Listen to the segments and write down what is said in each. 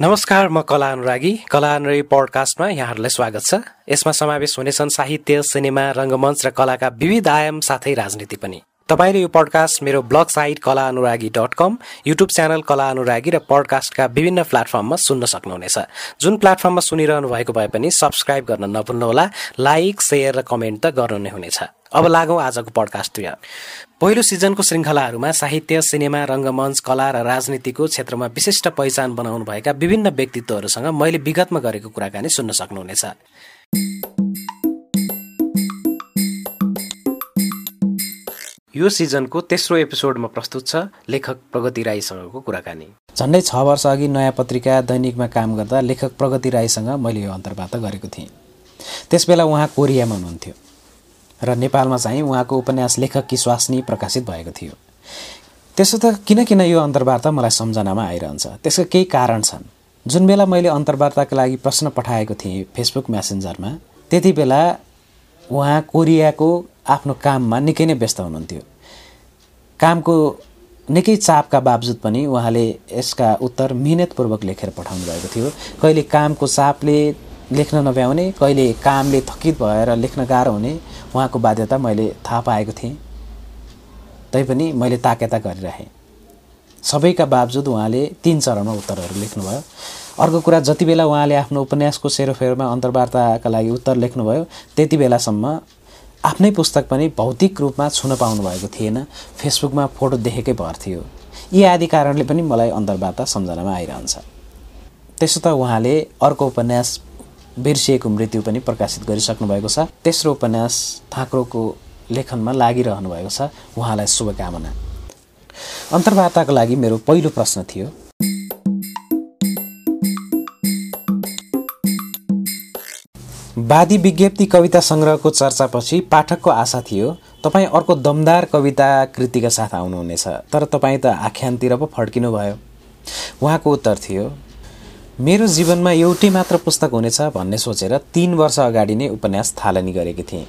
नमस्कार म कला अनुरागी। कला अनुरागी पडकास्टमा यहाँहरूलाई स्वागत छ। यसमा समावेश हुनेछन् साहित्य सिनेमा रङ्गमञ्च र कलाका विविध आयाम साथै राजनीति पनि। तपाईँले यो पडकास्ट मेरो blog site Kala Anuragi dot com YouTube channel Kala Anuragi र पडकास्टका विभिन्न प्लेटफर्ममा सुन्न सक्नुहुनेछ। जुन प्लेटफर्ममा सुनिरहनु भएको भए पनि सब्सक्राइब गर्न नभुल्नुहोला लाइक सेयर र कमेन्ट त गर्नु नै हुनेछ। अब लागौँ आजको पडकास्टतिर पहिलो सिजनको श्रृङ्खलाहरूमा साहित्य सिनेमा रङ्गमञ्च कला र राजनीतिको क्षेत्रमा विशिष्ट पहिचान बनाउनुभएका विभिन्न व्यक्तित्वहरूसँग मैले विगतमा गरेको कुराकानी सुन्न सक्नुहुनेछ। यो सिजनको तेस्रो एपिसोडमा प्रस्तुत छ लेखक प्रगति राईसँगको कुराकानी। झन्डै छ वर्ष अघि नयाँ पत्रिका दैनिकमा काम गर्दा लेखक प्रगति राईसँग मैले यो अन्तर्वार्ता गरेको थिएँ। त्यसबेला उहाँ कोरियामा हुनुहुन्थ्यो। र नेपालमा चाहिँ उहाँको उपन्यास लेखक कि स्वास्नी प्रकाशित भएको थियो। त्यसो त किन किन यो अन्तर्वार्ता मलाई सम्झनामा आइरहन्छ। त्यसको केही कारण छन्। जुन बेला मैले अन्तर्वार्ताको लागि प्रश्न पठाएको थिएँ फेसबुक म्यासेन्जरमा त्यति बेला उहाँ कोरियाको आफ्नो काममा निकै नै व्यस्त हुनुहुन्थ्यो। कामको निकै चापका बावजुद पनि उहाँले यसका उत्तर मिहिनेतपूर्वक लेखेर पठाउनु भएको थियो। कहिले कामको चापले लेख्न नभ्याउने कहिले कामले थकित भएर लेख्न गाह्रो हुने उहाँको बाध्यता मैले थाहा पाएको थिएँ। तैपनि मैले ताकेता गरिरहेँ। सबैका बावजुद उहाँले तिन चरणमा उत्तरहरू लेख्नुभयो। अर्को कुरा जति बेला उहाँले आफ्नो उपन्यासको सेरोफेरोमा अन्तर्वार्ताका लागि उत्तर लेख्नुभयो त्यति बेलासम्म आफ्नै पुस्तक पनि भौतिक रूपमा छुन पाउनुभएको थिएन। फेसबुकमा फोटो देखेकै भर थियो। यी आदि कारणले पनि मलाई अन्तर्वार्ता सम्झनामा आइरहन्छ। त्यसो त उहाँले अर्को उपन्यास बिर्सिएको मृत्यु पनि प्रकाशित गरिसक्नु भएको छ। तेस्रो उपन्यास थाक्रोको लेखनमा लागिरहनु भएको छ। उहाँलाई शुभकामना। अन्तर्वार्ताको लागि मेरो पहिलो प्रश्न थियो। वादी विज्ञप्ति कविता सङ्ग्रहको चर्चापछि पाठकको आशा थियो तपाईँ अर्को दमदार कविता कृतिका साथ आउनुहुनेछ तर तपाईँ त आख्यानतिर पो फड्किनु भयो उहाँको उत्तर थियो मेरो जीवनमा एउटै मात्र पुस्तक हुनेछ भन्ने सोचेर तिन वर्ष अगाडि नै उपन्यास थालनी गरेकी थिएँ।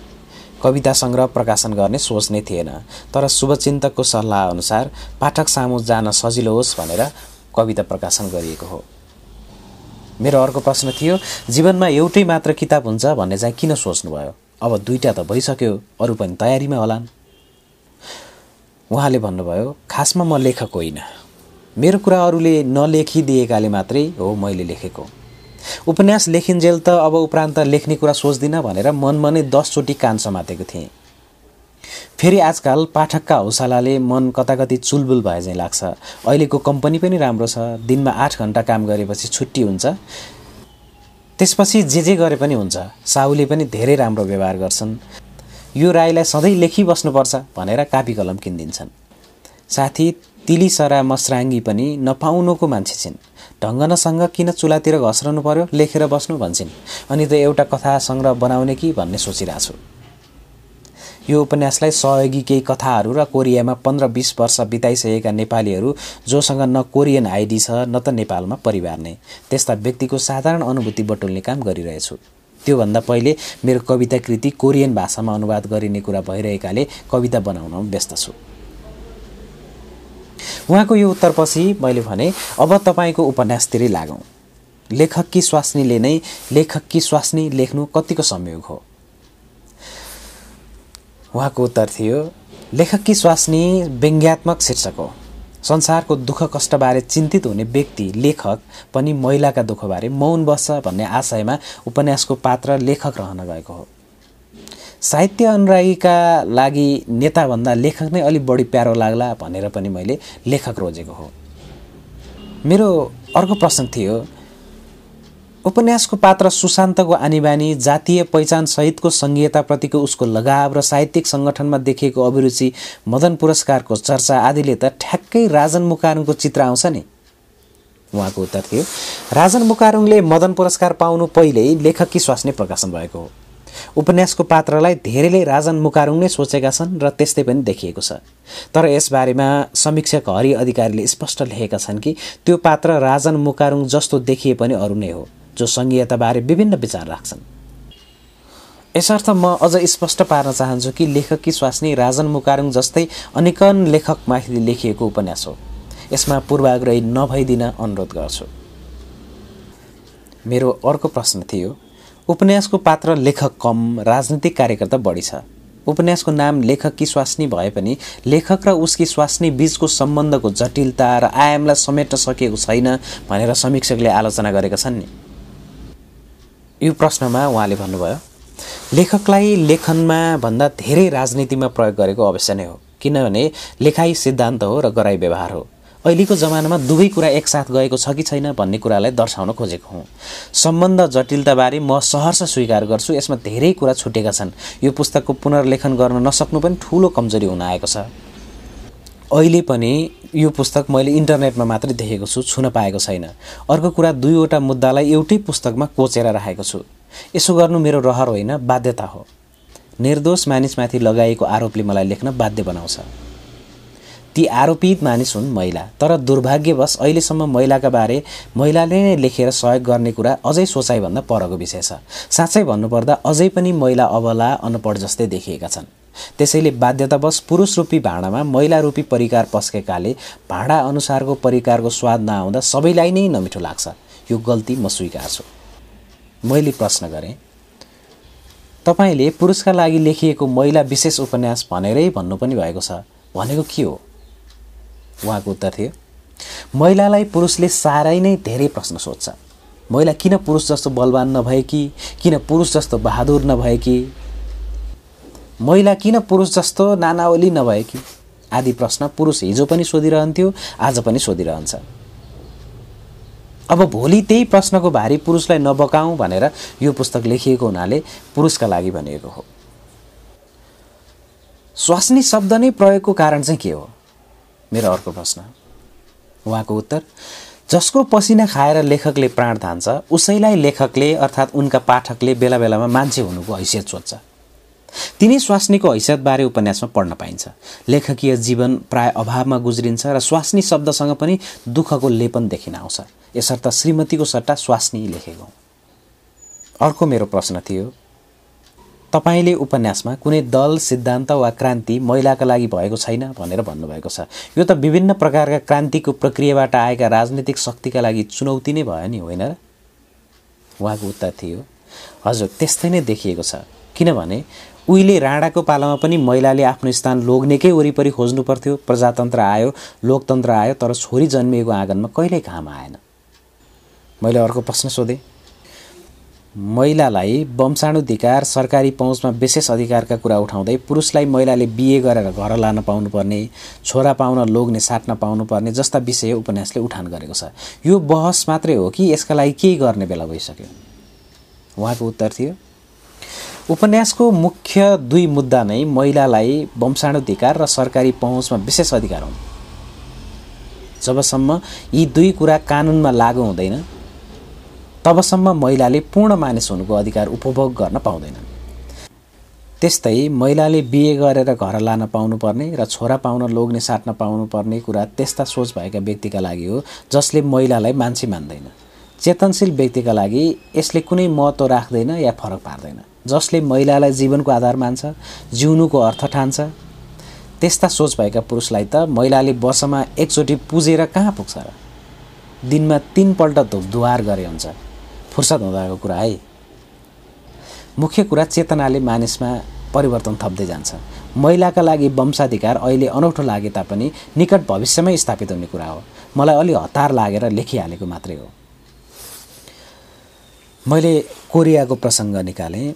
कविता सङ्ग्रह प्रकाशन गर्ने सोच नै थिएन तर शुभचिन्तकको सल्लाह अनुसार पाठक सामु जान सजिलो होस् भनेर कविता प्रकाशन गरिएको हो। मेरो अर्को प्रश्न थियो जीवनमा एउटै मात्र किताब हुन्छ भन्ने चाहिँ किन सोच्नुभयो? अब दुईवटा त भइसक्यो अरू पनि तयारीमा होलान्। उहाँले भन्नुभयो खासमा म लेखक होइन। मेरो कुरा अरूले नलेखिदिएकाले मात्रै हो मैले लेखेको। उपन्यास लेखिन्जेल त अब उपरान्त लेख्ने कुरा सोच्दिनँ भनेर मनमा नै दसचोटि कान समातेको थिएँ। फेरि आजकल पाठकका हौसलाले मन कता कति चुलबुल भए चाहिँ लाग्छ। अहिलेको कम्पनी पनि राम्रो छ दिनमा आठ घन्टा काम गरेपछि छुट्टी हुन्छ। त्यसपछि जे जे गरे पनि हुन्छ साहुले पनि धेरै राम्रो व्यवहार गर्छन्। यो राईलाई सधैँ लेखिबस्नुपर्छ भनेर कापी कलम किनिदिन्छन्। साथी तिलीसरा मसराङ्गी पनि नपाउनुको मान्छे छिन्। ढङ्गनसँग किन चुलातिर घस्रनु पर्यो लेखेर बस्नु भन्छन्। अनि त एउटा कथा सङ्ग्रह बनाउने कि भन्ने सोचिरहेको यो उपन्यासलाई सहयोगी केही कथाहरू र कोरियामा पन्ध्र बिस वर्ष बिताइसकेका नेपालीहरू जोसँग न कोरियन आइडी छ न त नेपालमा परिवार नै। त्यस्ता व्यक्तिको साधारण अनुभूति बटुल्ने काम गरिरहेछु। त्योभन्दा पहिले मेरो कविता कृति कोरियन भाषामा अनुवाद गरिने कुरा भइरहेकाले कविता बनाउन व्यस्त छु। उहाँको यो उत्तरपछि मैले भने अब तपाईँको उपन्यासतिरै लागौँ। लेखक कि स्वास्नीले नै लेखक कि स्वास्नी लेख्नु कतिको संयोग हो? उहाँको उत्तर थियो लेखक कि स्वास्नी व्यङ्ग्यात्मक शीर्षक हो। संसारको दुःख कष्टबारे चिन्तित हुने व्यक्ति लेखक पनि महिलाका दुःखबारे मौन बस्छ भन्ने आशयमा उपन्यासको पात्र लेखक रहन गएको हो। साहित्य अनुरागीका लागि नेताभन्दा लेखक नै अलिक बढी प्यारो लाग्ला भनेर पनि मैले लेखक रोजेको हो। मेरो अर्को प्रश्न थियो उपन्यासको पात्र सुशान्तको आनीबानी जातीय पहिचानसहितको सङ्घीयताप्रतिको उसको लगाव र साहित्यिक सङ्गठनमा देखिएको अभिरुचि मदन पुरस्कारको चर्चा आदिले त ठ्याक्कै राजन मुकारुङको चित्र आउँछ नि। उहाँको उत्तर थियो राजन मुकारुङले मदन पुरस्कार पाउनु पहिल्यै लेखक स्वास्नी प्रकाशन भएको हो। उपन्यासको पात्रलाई धेरैले राजन मुकारुङ नै सोचेका छन् र त्यस्तै पनि देखिएको छ। तर यसबारेमा समीक्षक हरि अधिकारीले स्पष्ट लेखेका छन् कि त्यो पात्र राजन मुकारुङ जस्तो देखिए पनि अरू नै हो जो सङ्घीयताबारे विभिन्न विचार राख्छन्। यसर्थ म अझ स्पष्ट पार्न चाहन्छु कि लेखक स्वास्नी राजन मुकारुङ जस्तै अनेकन लेखकमाथि लेखिएको उपन्यास हो। यसमा पूर्वाग्रही नभइदिन अनुरोध गर्छु। मेरो अर्को प्रश्न थियो उपन्यासको पात्र लेखक कम राजनीतिक कार्यकर्ता बढी छ। उपन्यासको नाम लेखक कि स्वास्नी भए पनि लेखक र उसकी स्वास्नी बीचको सम्बन्धको जटिलता र आयामलाई समेट्न सकिएको छैन भनेर समीक्षकले आलोचना गरेका छन् नि। यो प्रश्नमा उहाँले भन्नुभयो लेखकलाई लेखनमा भन्दा धेरै राजनीतिमा प्रयोग गरेको अवश्य नै हो किनभने लेखाइ सिद्धान्त हो र गराई व्यवहार हो। अहिलेको जमानामा दुवै कुरा एकसाथ गएको छ कि छैन भन्ने कुरालाई दर्शाउन खोजेको हुँ। सम्बन्ध जटिलताबारे म सहर्ष स्वीकार गर्छु यसमा धेरै कुरा छुटेका छन्। यो पुस्तकको पुनर्लेखन गर्न नसक्नु पनि ठुलो कमजोरी हुन आएको छ। अहिले पनि यो पुस्तक मैले इन्टरनेटमा मात्रै देखेको छु छुन पाएको छैन। अर्को कुरा दुईवटा मुद्दालाई एउटै पुस्तकमा कोचेर राखेको छु। यसो गर्नु मेरो रहर होइन बाध्यता हो। निर्दोष मानिसमाथि लगाइएको आरोपले मलाई लेख्न बाध्य बनाउँछ। ती आरोपित मानिस हुन् महिला। तर दुर्भाग्यवश अहिलेसम्म महिलाका बारे महिलाले नै लेखेर सहयोग गर्ने कुरा अझै सोचाइभन्दा परको विषय छ। साँच्चै भन्नुपर्दा अझै पनि महिला अबला अनपढ जस्तै देखिएका छन्। त्यसैले बाध्यतावश पुरुष रूपी भाँडामा महिला रूपी परिकार पस्केकाले भाँडा अनुसारको परिकारको स्वाद नआउँदा सबैलाई नै नमिठो लाग्छ। यो गल्ती म स्वीकार्छु मैले प्रश्न गरेँ तपाईँले पुरुषका लागि लेखिएको महिला विशेष उपन्यास भनेरै भन्नु पनि भएको छ। भनेको के हो? उहाँको उत्तर थियो महिलालाई पुरुषले साह्रै नै धेरै प्रश्न सोध्छ। महिला किन पुरुष जस्तो बलवान नभएकी किन पुरुष जस्तो बहादुर नभएकी महिला किन पुरुष जस्तो नानावली नभएकी आदि प्रश्न पुरुष हिजो पनि सोधिरहन्थ्यो आज पनि सोधिरहन्छ। अब भोलि त्यही प्रश्नको भारी पुरुषलाई नबकाउँ भनेर यो पुस्तक लेखिएको हुनाले पुरुषका लागि भनिएको हो। स्वास्नी शब्द नै प्रयोगको कारण चाहिँ के हो? मेरो अर्को प्रश्न। उहाँको उत्तर जसको पसिना खाएर लेखकले प्राण थान्छ उसैलाई लेखकले अर्थात् उनका पाठकले बेला बेलामा मान्छे हुनुको हैसियत सोध्छ। तिनी स्वास्नीको हैसियतबारे उपन्यासमा पढ्न पाइन्छ। लेखकीय जीवन प्राय अभावमा गुज्रिन्छ र स्वास्नी शब्दसँग पनि दुःखको लेपन देखिन आउँछ। यसर्थ श्रीमतीको सट्टा स्वास्नी लेखेको अर्को मेरो प्रश्न थियो तपाईँले उपन्यासमा कुनै दल सिद्धान्त वा क्रान्ति महिलाका लागि भएको छैन भनेर भन्नुभएको छ। यो त विभिन्न प्रकारका क्रान्तिको प्रक्रियाबाट आएका राजनीतिक शक्तिका लागि चुनौती नै भयो नि होइन र? उहाँको उत्तर थियो हजुर त्यस्तै नै देखिएको छ। किनभने उहिले राणाको पालामा पनि महिलाले आफ्नो स्थान लोग्नेकै वरिपरि खोज्नु पर्थ्यो। प्रजातन्त्र आयो लोकतन्त्र आयो तर छोरी जन्मिएको आँगनमा कहिल्यै काम आएन। मैले अर्को प्रश्न सोधेँ। महिलालाई वंशाणुधिकार सरकारी पहुँचमा विशेष अधिकारका कुरा उठाउँदै पुरुषलाई महिलाले बिहे गरेर घर लान पाउनुपर्ने छोरा पाउन लोग्ने साट्न पाउनुपर्ने जस्ता विषय उपन्यासले उठान गरेको छ। यो बहस मात्रै हो कि यसका लागि केही गर्ने बेला भइसक्यो? उहाँको उत्तर थियो उपन्यासको मुख्य दुई मुद्दा नै महिलालाई वंशाणुधिकार र सरकारी पहुँचमा विशेष अधिकार हुन्। जबसम्म यी दुई कुरा कानुनमा लागु हुँदैन तबसम्म महिलाले पूर्ण मानिस हुनुको अधिकार उपभोग गर्न पाउँदैनन्। त्यस्तै महिलाले बिहे गरेर घर लान पाउनुपर्ने र छोरा पाउन लोग्ने साट्न पाउनुपर्ने कुरा त्यस्ता सोच भएका व्यक्तिका लागि हो जसले महिलालाई मान्छे मान्दैन। चेतनशील व्यक्तिका लागि यसले कुनै महत्त्व राख्दैन या फरक पार्दैन जसले महिलालाई जीवनको आधार मान्छ जिउनुको अर्थ ठान्छ। त्यस्ता सोच भएका पुरुषलाई त महिलाले वर्षमा एकचोटि पुजेर कहाँ पुग्छ र? दिनमा तिनपल्ट धुपधुवार गरे हुन्छ। फुर्सद हुँदाको कुरा है। मुख्य कुरा चेतनाले मानिसमा परिवर्तन थप्दै जान्छ। महिलाका लागि वंशाधिकार अहिले अनौठो लागे तापनि निकट भविष्यमै स्थापित हुने कुरा हो। मलाई अलि हतार लागेर लेखिहालेको मात्रै हो। मैले कोरियाको प्रसङ्ग निकालेँ।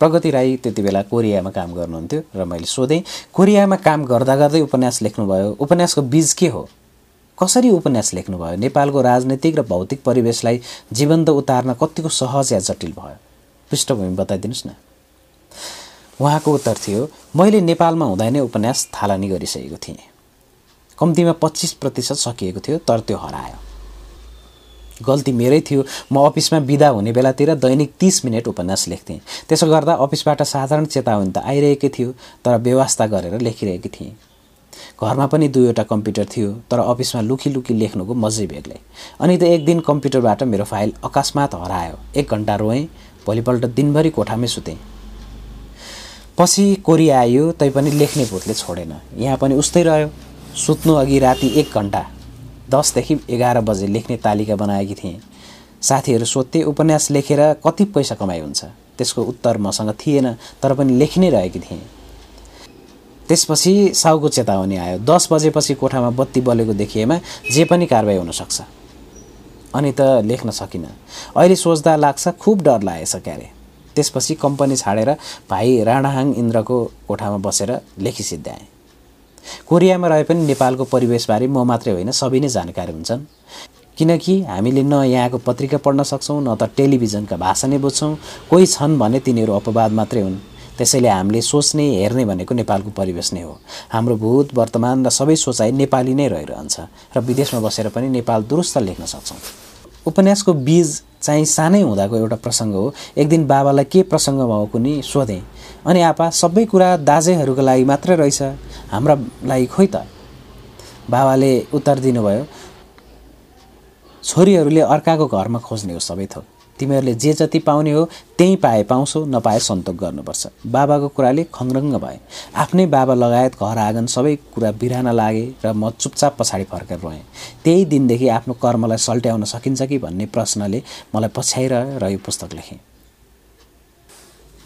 प्रगति राई त्यति बेला कोरियामा काम गर्नुहुन्थ्यो र मैले सोधेँ कोरियामा काम गर्दा गर्दै उपन्यास लेख्नुभयो? उपन्यासको बिज के हो? कसरी उपन्यास लेख्नुभयो? नेपालको राजनैतिक र भौतिक परिवेशलाई जीवन्त उतार्न कतिको सहज या जटिल भयो? पृष्ठभूमि बताइदिनुहोस् न। उहाँको उत्तर थियो मैले नेपालमा हुँदा नै उपन्यास थालनी गरिसकेको थिएँ। कम्तीमा पच्चिस प्रतिशत सकिएको थियो तर त्यो हरायो। गल्ती मेरै थियो म अफिसमा बिदा हुने बेलातिर दैनिक तिस मिनट उपन्यास लेख्थेँ। त्यसो गर्दा अफिसबाट साधारण चेतावनी त आइरहेकै थियो तर व्यवस्था गरेर लेखिरहेकी थिएँ। घरमा पनि दुईवटा कम्प्युटर थियो तर अफिसमा लुकी लुकी लेख्नुको मजै बेग्लै अनि त एक दिन कम्प्युटरबाट मेरो फाइल अकस्मात हरायो। एक घन्टा रोएँ भोलिपल्ट दिनभरि कोठामै सुतेँ। पछि कोरी आयो तैपनि लेख्ने भूतले छोडेन। यहाँ पनि उस्तै रह्यो। सुत्नु अघि राति एक घन्टा दसदेखि एघार बजे लेख्ने तालिका बनाएकी थिएँ। साथीहरू सोध्थे उपन्यास लेखेर कति पैसा कमाइ हुन्छ? त्यसको उत्तर मसँग थिएन तर पनि लेखि नै रहेकी थिएँ। त्यसपछि साउको चेतावनी आयो। दस बजेपछि कोठामा बत्ती बलेको देखिएमा जे पनि कारवाही हुनसक्छ। अनि त लेख्न सकिनँ। अहिले सोच्दा लाग्छ खुब डर लागेछ क्यारे। त्यसपछि कम्पनी छाडेर भाइ राणाहाङ इन्द्रको कोठामा बसेर लेखी सिद्ध्याएँ। कोरियामा रहे पनि नेपालको परिवेशबारे म मात्रै होइन सबै नै जानकारी हुन्छन्। किनकि हामीले न यहाँको पत्रिका पढ्न सक्छौँ न त टेलिभिजनका भाषा नै बुझ्छौँ। कोही छन् भने तिनीहरू अपवाद मात्रै हुन्। त्यसैले हामीले सोच्ने हेर्ने भनेको नेपालको परिवेश नै हो। हाम्रो भूत वर्तमान र सबै सोचाइ नेपाली नै रहिरहन्छ र विदेशमा बसेर पनि नेपाल दुरुस्त लेख्न सक्छौँ। उपन्यासको बीज चाहिँ सानै हुँदाको एउटा प्रसङ्ग हो। एक दिन बाबालाई के प्रसङ्ग भएको कुनै सोधेँ। अनि आपा सबै कुरा दाजेहरूको लागि मात्रै रहेछ। हाम्रा लागि खोइ त? बाबाले उत्तर दिनुभयो छोरीहरूले अर्काको घरमा खोज्ने हो सबै थोक। तिमीहरूले जे जति पाउने हो त्यही पाए पाउँछौ नपाए सन्तोक गर्नुपर्छ। बाबाको कुराले खङ्रङ्ग भए। आफ्नै बाबा लगायत घर आँगन सबै कुरा बिरान लागे र म चुपचाप पछाडि फर्केर रहेँ। त्यही दिनदेखि आफ्नो कर्मलाई सल्ट्याउन सकिन्छ कि भन्ने प्रश्नले मलाई पछ्याइरह्यो र यो पुस्तक लेखेँ।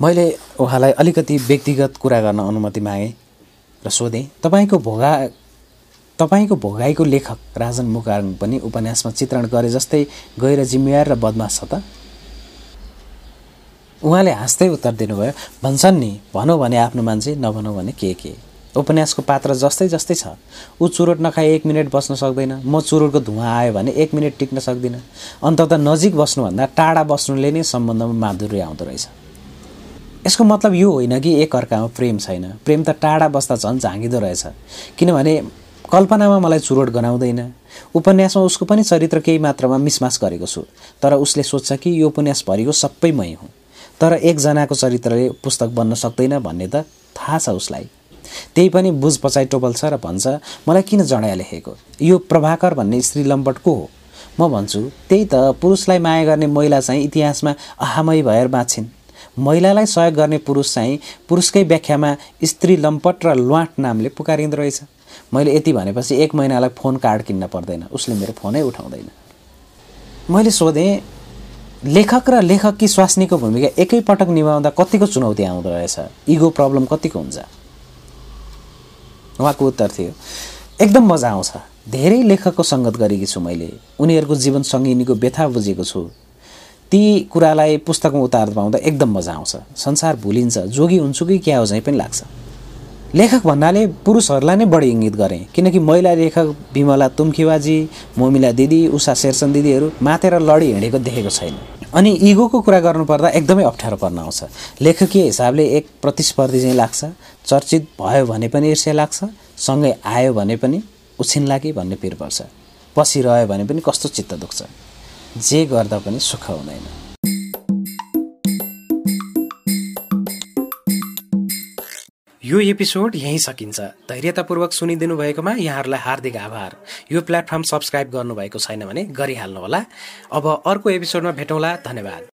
मैले उहाँलाई अलिकति व्यक्तिगत कुरा गर्न अनुमति मागेँ र सोधेँ तपाईँको भोगा तपाईँको भोगाईको लेखक राजन मुकारङ पनि उपन्यासमा चित्रण गरे जस्तै गैर जिम्मेवार र बदमास छ त? उहाँले हाँस्दै उत्तर दिनुभयो भन्छन् नि भनौँ भने आफ्नो मान्छे नभनौँ भने के के? उपन्यासको पात्र जस्तै जस्तै छ। ऊ चुरोट नखाए एक मिनट बस्न सक्दैन म चुरोटको धुवा आयो भने एक मिनट टिक्न सक्दिनँ। अन्तत नजिक बस्नुभन्दा टाढा बस्नुले नै सम्बन्धमा माधुर्य आउँदो रहेछ। यसको मतलब यो होइन कि एक अर्कामा प्रेम छैन। प्रेम त टाढा बस्दा झन् झाँगिँदो रहेछ। किनभने कल्पनामा मलाई चुरोट गनाउँदैन। उपन्यासमा उसको पनि चरित्र केही मात्रामा मिसमास गरेको छु। तर उसले सोध्छ कि यो उपन्यास भरिको सबै मै हुँ। तर एकजनाको चरित्रले पुस्तक बन्न सक्दैन भन्ने त थाहा छ उसलाई। त्यही पनि बुझ पचाइ टोपल छ र भन्छ मलाई किन जडाया लेखेको? यो प्रभाकर भन्ने स्त्री लम्पट को हो? म भन्छु त्यही त पुरुषलाई माया गर्ने महिला चाहिँ इतिहासमा अहामय भएर बाँच्छिन् महिलालाई सहयोग गर्ने पुरुष चाहिँ पुरुषकै व्याख्यामा स्त्री लम्पट र ल्वाट नामले पुकारिँदो रहेछ। मैले यति भनेपछि एक महिनालाई फोन कार्ड किन्न पर्दैन उसले मेरो फोनै उठाउँदैन। मैले सोधेँ लेखक र लेखकी स्वास्नीको भूमिका एकैपटक निभाउँदा कतिको चुनौती आउँदो रहेछ? इगो प्रब्लम कतिको हुन्छ? उहाँको उत्तर थियो एकदम मजा आउँछ। धेरै लेखकको सङ्गत गरेकी छु मैले। उनीहरूको जीवन सङ्गिनीको व्यथा बुझेको छु। ती कुरालाई पुस्तकमा उतार्दा पाउँदा एकदम मजा आउँछ। संसार भुलिन्छ। जोगी हुन्छु कि क्या हो चाहिँ पनि लाग्छ। लेखक भन्नाले पुरुषहरूलाई नै बढी इङ्गित गरेँ। किनकि महिला लेखक विमला तुम्खिवाजी मोमिला दिदी उषा शेरसन दिदीहरू मातेर लडी हिँडेको देखेको छैन। अनि इगोको कुरा गर्नुपर्दा एकदमै अप्ठ्यारो पर्न आउँछ। लेखकीय हिसाबले एक प्रतिस्पर्धी चाहिँ लाग्छ। चर्चित भयो भने पनि ईर्ष्या लाग्छ सँगै आयो भने पनि उछिन्ला कि भन्ने पिर पर्छ। पछि रह्यो भने पनि कस्तो चित्त दुख्छ। जे गर्दा पनि सुख हुँदैन। यो एपिसोड यहीँ सकिन्छ। धैर्यतापूर्वक सुनिदिनु भएकोमा यहाँहरूलाई हार्दिक आभार। यो प्लेटफर्म सब्सक्राइब गर्नुभएको छैन भने गरिहाल्नुहोला। अब अर्को एपिसोडमा भेटौँला। धन्यवाद।